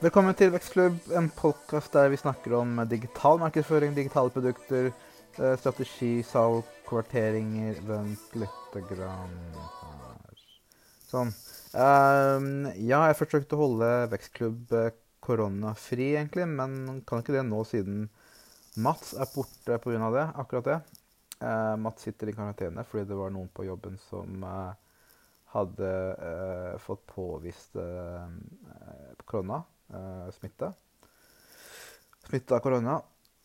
Velkommen til Vekstklubb, en podkast der vi snakker om digital markedsføring, digitale produkter, eh, strategi, salg, kvarteringer Vent lite grann her. Sånn. Um, ja, jeg forsøkte å holde Vekstklubb eh, koronafri, egentlig, men kan ikke det nå siden Mats er borte pga. det. akkurat det. Mats sitter i karantene fordi det var noen på jobben som hadde fått påvist korona. Smitte. Smitte av korona.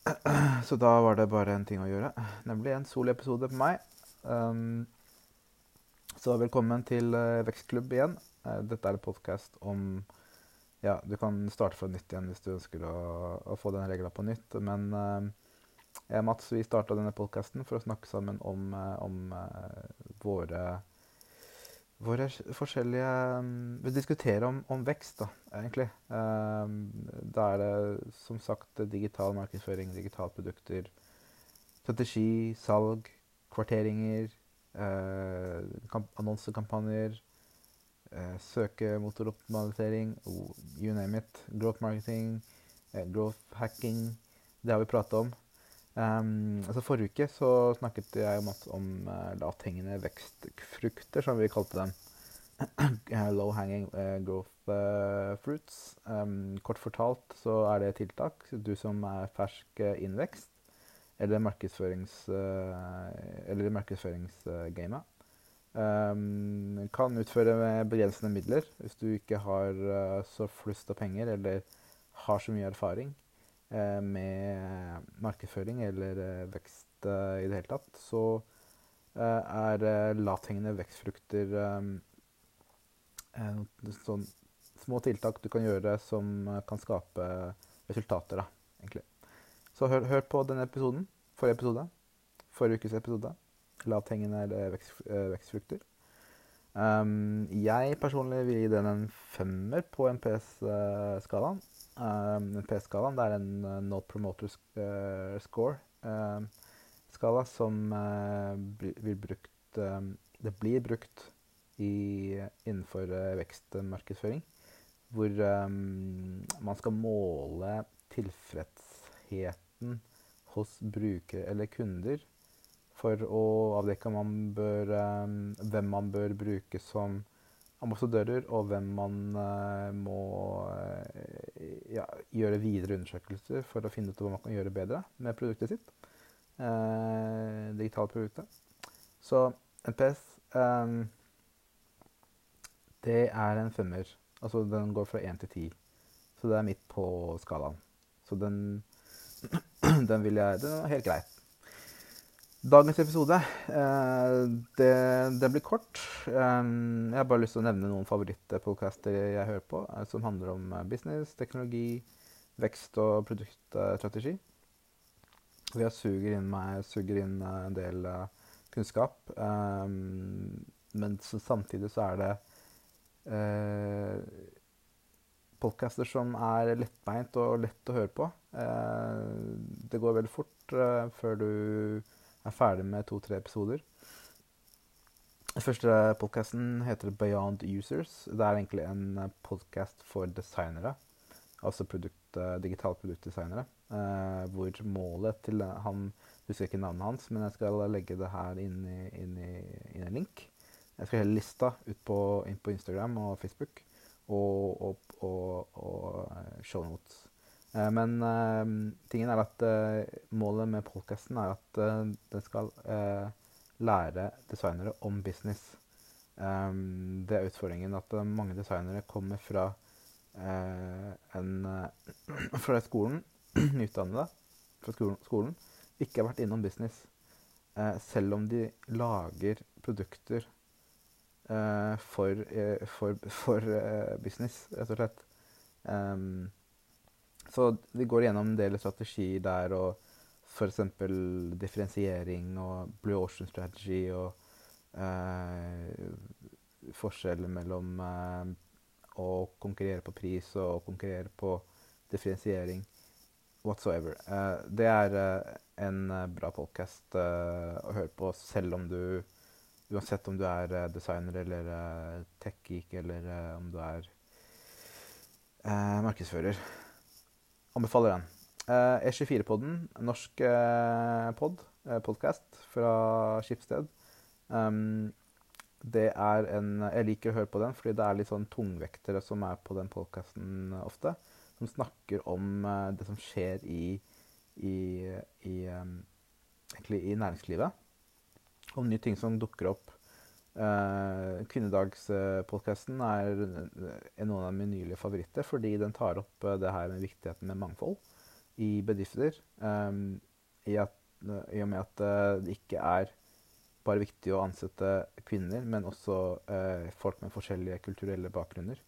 Så da var det bare en ting å gjøre, nemlig en solepisode på meg. Um, så velkommen til Vekstklubb igjen. dette er en podkast om ja, du kan starte fra nytt igjen hvis du ønsker å, å få denne regla på nytt. Men uh, jeg og Mats vi starta denne podkasten for å snakke sammen om, om uh, våre, våre forskjellige um, Vi diskuterer om, om, vekst, da, egentlig. da er det som sagt digital markedsføring, digitale produkter, strategi, salg, kvarteringer, annonsekampanjer eh, søkemotoroptimalisering, you name it. Growth marketing, eh, growth hacking. Det har vi prata om. Um, altså Forrige uke så snakket jeg om, om uh, lavthengende vekstfrukter, som vi kalte dem. Low hanging uh, growth uh, fruits. Um, kort fortalt så er det tiltak. Du som er fersk innvekst, eller markedsførings, eller markedsføringsgamet Um, kan utføre med begrensende midler hvis du ikke har så flust av penger eller har så mye erfaring med markedsføring eller uh, vekst i det hele tatt, så er lavthengende vekstfrukter sånn små tiltak du kan gjøre som kan skape resultater, da, egentlig. Så hør, hør på denne episoden. Forrige episode. Forrige ukes episode lavthengende eller vekst, eh, vekstfrukter. Um, jeg personlig vil gi den en femmer på NPS-skalaen. Um, P-skalaen. det er en uh, No Promoter uh, Score-skala um, som uh, blir brukt um, Det blir brukt i, innenfor vekstmarkedsføring, hvor man skal måle tilfredsheten hos brukere eller kunder for å avdekke man bør, hvem man bør bruke som ambassadører, og hvem man uh, må uh, ja, gjøre videre undersøkelser for å finne ut hva man kan gjøre bedre med produktet sitt. Uh, digitale produktet. Så NPS um, Det er en femmer. Altså den går fra én til ti. Så det er midt på skalaen. Så den, den vil jeg Den er helt greit. Dagens episode eh, det, det, blir kort. Eh, jeg har bare lyst til å nevne noen favorittpodcaster jeg hører på, eh, som handler om business, teknologi, vekst og produktstrategi. Jeg suger inn, meg, suger inn en del kunnskap. Men samtidig så er det podcaster som er lettbeint og lett å høre på. Det går veldig fort før du er ferdig med to-tre episoder. Den første podkasten heter Beyond Users. Det er egentlig en podkast for designere. Altså produkt, eh, digitale produktdesignere. Eh, hvor målet til Han husker ikke navnet hans, men jeg skal legge det her inn i, inn i, inn i en link. Jeg skal hele lista ut på, inn på Instagram og Facebook og, og, og, og eh, shownotes. Eh, men uh, tingen er at uh, målet med podkasten er at den skal lære designere om business. Det er utfordringen at mange designere kommer fra, en, fra skolen, nyutdannede fra skolen, skolen, ikke har vært innom business. selv om de lager produkter for, for, for business, rett og slett. Så vi går gjennom en del strategier der, og f.eks. differensiering og Blue Ocean Strategy og eh, forskjellen mellom eh, å konkurrere på pris og å konkurrere på differensiering whatsoever. Eh, det er eh, en eh, bra podkast eh, å høre på selv om du Uansett om du er designer eller tech-geek, eller om du er markedsfører. Anbefaler den. Eh, E24-podden, norsk eh, pod, eh, podkast fra Skipsted. Um, det er en Jeg liker å høre på den fordi det er litt sånn tungvektere som er på den podkasten ofte. Som snakker om eh, det som skjer i, i, i, i næringslivet. Om nye ting som dukker opp. Uh, Kvinnedagspodkasten er noen av mine nylige favoritter fordi den tar opp det her med viktigheten med mangfold i bedrifter. Um, i, at, I og med at det ikke er bare viktig å ansette kvinner, men også uh, folk med forskjellige kulturelle bakgrunner.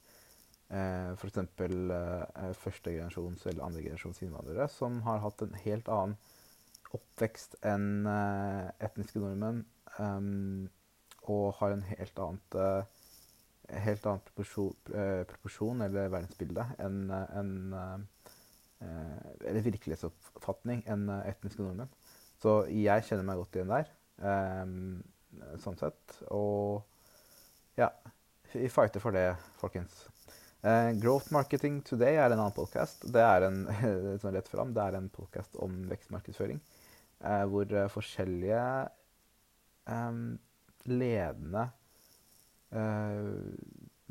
Uh, F.eks. Uh, førstegenerasjons- eller andregenerasjons innvandrere som har hatt en helt annen oppvekst enn uh, etniske nordmenn. Um, og har en helt annet eh, helt annen eh, proporsjon, eller verdensbilde enn en, eh, Eller virkelighetsoppfatning enn etniske nordmenn. Så jeg kjenner meg godt igjen der. Sånn sett. Og ja, vi fighter for det, folkens. Growth Marketing Today er en annen podkast. Det er en sånn rett fram, det er en podkast om vekstmarkedsføring. Hvor forskjellige um, ledende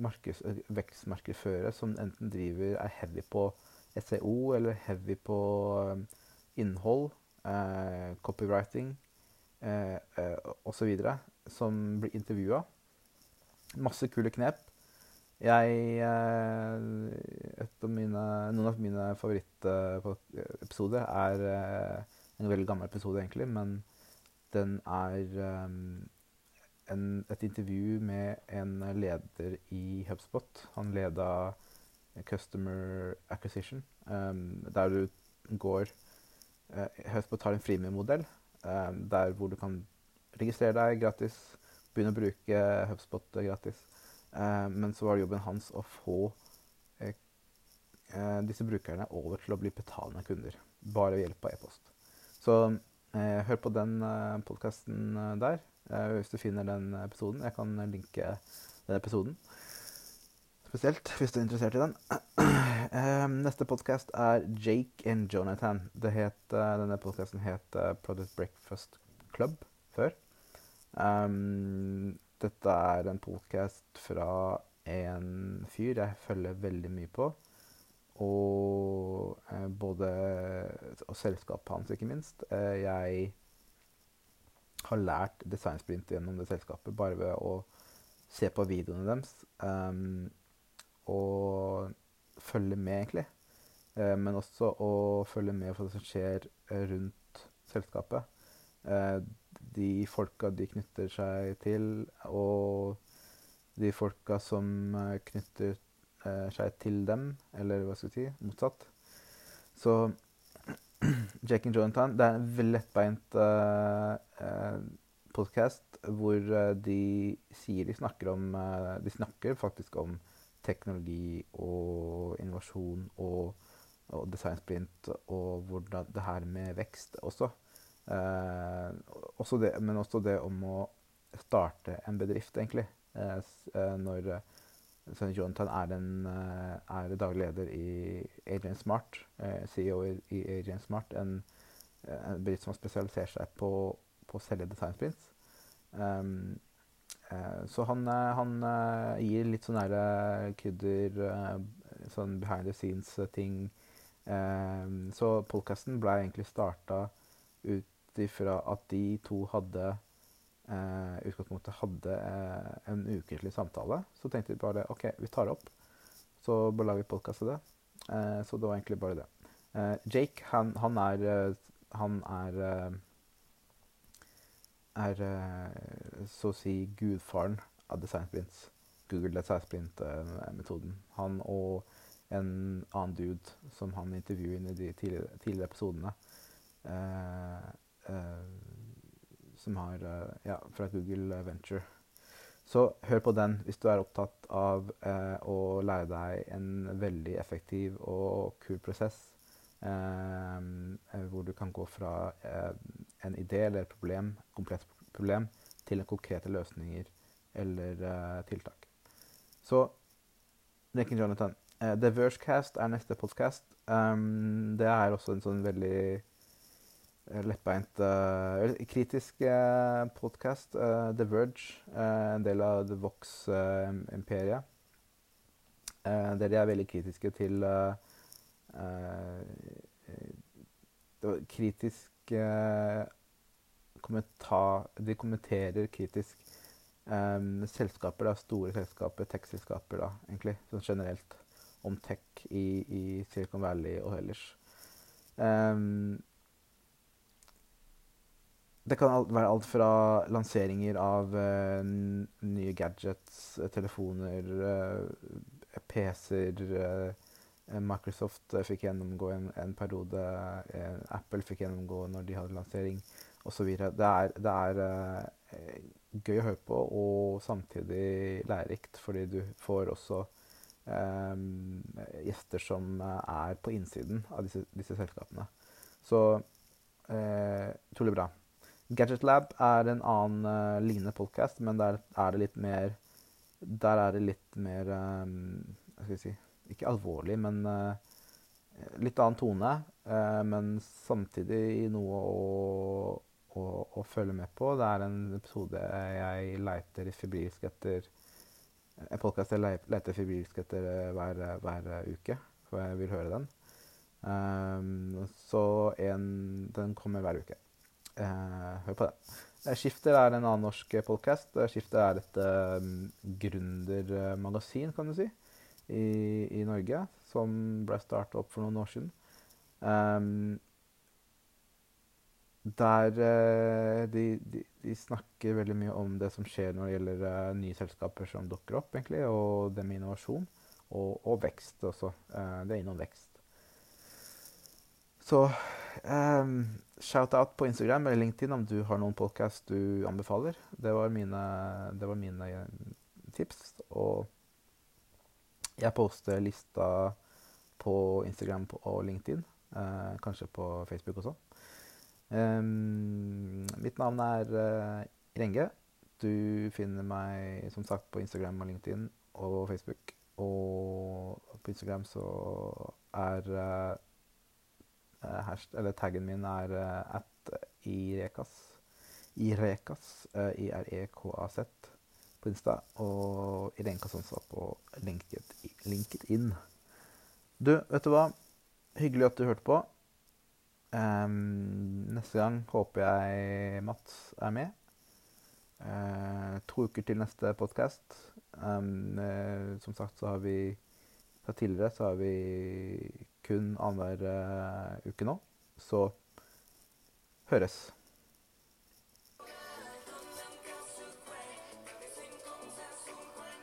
markeds, vekstmarkedsførere som enten driver er heavy på SEO eller heavy på um, innhold, copywriting, eh, eh, osv. som blir intervjua. Masse kule knep. Jeg eh, av mine, Noen av mine favorittepisoder er eh, en veldig gammel episode, egentlig, men den er um, en, et intervju med en leder i HubSpot. Han leda Customer Acquisition, um, der du går uh, HubSpot har en freemium-modell Um, der hvor du kan registrere deg gratis, begynne å bruke HubSpot gratis. Um, men så var det jobben hans å få uh, disse brukerne over til å bli betalende kunder. Bare ved hjelp av e-post. Så hør på den podkasten der hvis du finner den episoden. Jeg kan linke den episoden. Spesielt hvis du er interessert i den. Um, neste podkast er Jake and Jonathan. Het, uh, denne podkasten het Product Breakfast Club før. Um, dette er en podkast fra en fyr jeg følger veldig mye på. Og både Og selskapet hans, ikke minst. jeg har lært designsprint gjennom det selskapet bare ved å se på videoene deres. Um, og følge med, egentlig. Uh, men også å følge med på det som skjer eh, rundt selskapet. Uh, de folka de knytter seg til, og de folka som knytter uh, seg til dem, eller hva skal vi si, motsatt. Så Jake and Jonathan det er en veldig lettbeint uh, podkast hvor de sier de snakker om De snakker faktisk om teknologi og innovasjon og, og designsprint og hvordan det her med vekst også. Eh, også det, men også det om å starte en bedrift, egentlig. Eh, eh når så Jonathan er, en, eh, er daglig leder i Agent Smart, eh, CEO i Agent Smart, en, en bedrift som har spesialisert seg på, på å selge designsprints. Um, Eh, så han, eh, han, eh, gir litt sånn krydder, sånn behind the scenes-ting. så podkasten ble egentlig starta ut ifra at de to hadde i utgangspunktet hadde en ukentlig samtale. Så tenkte vi bare OK, vi tar det opp. Så bare lager vi podkast av det. så det var egentlig bare det. Jake, han, han er Han er er eh, så å si gudfaren av design sprint. Google design sprint-metoden. Han og en annen dude som han intervjuet i de tidligere, tidligere episodene. Eh, eh, som har eh, Ja, fra Google Venture. Så hør på den hvis du er opptatt av eh, å lære deg en veldig effektiv og kul prosess. Eh, hvor du kan gå fra en idé eller et problem, komplett problem, til konkrete løsninger eller uh, tiltak. Så and Jonathan, Eh, The Vergecast er neste podkast. Um, det er også en sånn veldig eh, lettbeint uh, kritisk uh, podkast. Uh, The Verge, en del av The Vox-imperiet. Der de er veldig kritiske til Kritisk kommentar De kommenterer kritisk selskaper, da, store selskaper, tech-selskaper, da, egentlig, sånn generelt om tech i, i Silicon Valley og ellers. Um, det kan være alt fra lanseringer av uh, nye gadgets, uh, telefoner, uh, PC-er Microsoft fikk gjennomgå en, en periode. Apple fikk gjennomgå når de hadde lansering osv. Det er, det er gøy å høre på og samtidig lærerikt, fordi du får også gjester som er på innsiden av disse, disse selskapene. Så uh, utrolig bra. Gadget Lab er en annen uh, lignende podkast, men der er det litt mer Der er det litt mer um, Hva skal vi si Ikke alvorlig, men uh, litt annen tone. men samtidig noe å, å, å, følge med på. Det er en episode jeg leiter febrilsk etter en podkast jeg leter febrilsk etter hver, hver, uke, for jeg vil høre den. Um, så en, den kommer hver uke. Uh, hør på det. Skifter er en annen norsk podkast. Skifter er et um, gründermagasin, kan du si, i, i, Norge, som ble starta opp for noen år siden. Um, der uh, de, de, de, snakker veldig mye om det som skjer når det gjelder uh, nye selskaper som dukker opp, egentlig, og det med innovasjon. Og, og vekst også. Uh, det er innom vekst. Så um, shout-out på Instagram eller LinkedIn om du har noen podkast du anbefaler. Det var mine, det var mine tips. Og jeg poster lista på Instagram og LinkedIn. kanskje på Facebook også. Um, mitt navn er uh, Renge. Du finner meg som sagt på Instagram og LinkedIn og Facebook. Og på Instagram så er uh, hasht, eller taggen min er uh, at irekas. Irekas. Uh, I-r-e-k-a-z på Insta. Og Irenka Sonsa på LinkedIn. Du, vet du hva? Hyggelig at du hørte på. Um, neste gang håper jeg Mats er med. Uh, to uker til neste podkast. Um, uh, som sagt så har vi fra tidligere så har vi kun annenhver uh, uke nå. Så høres.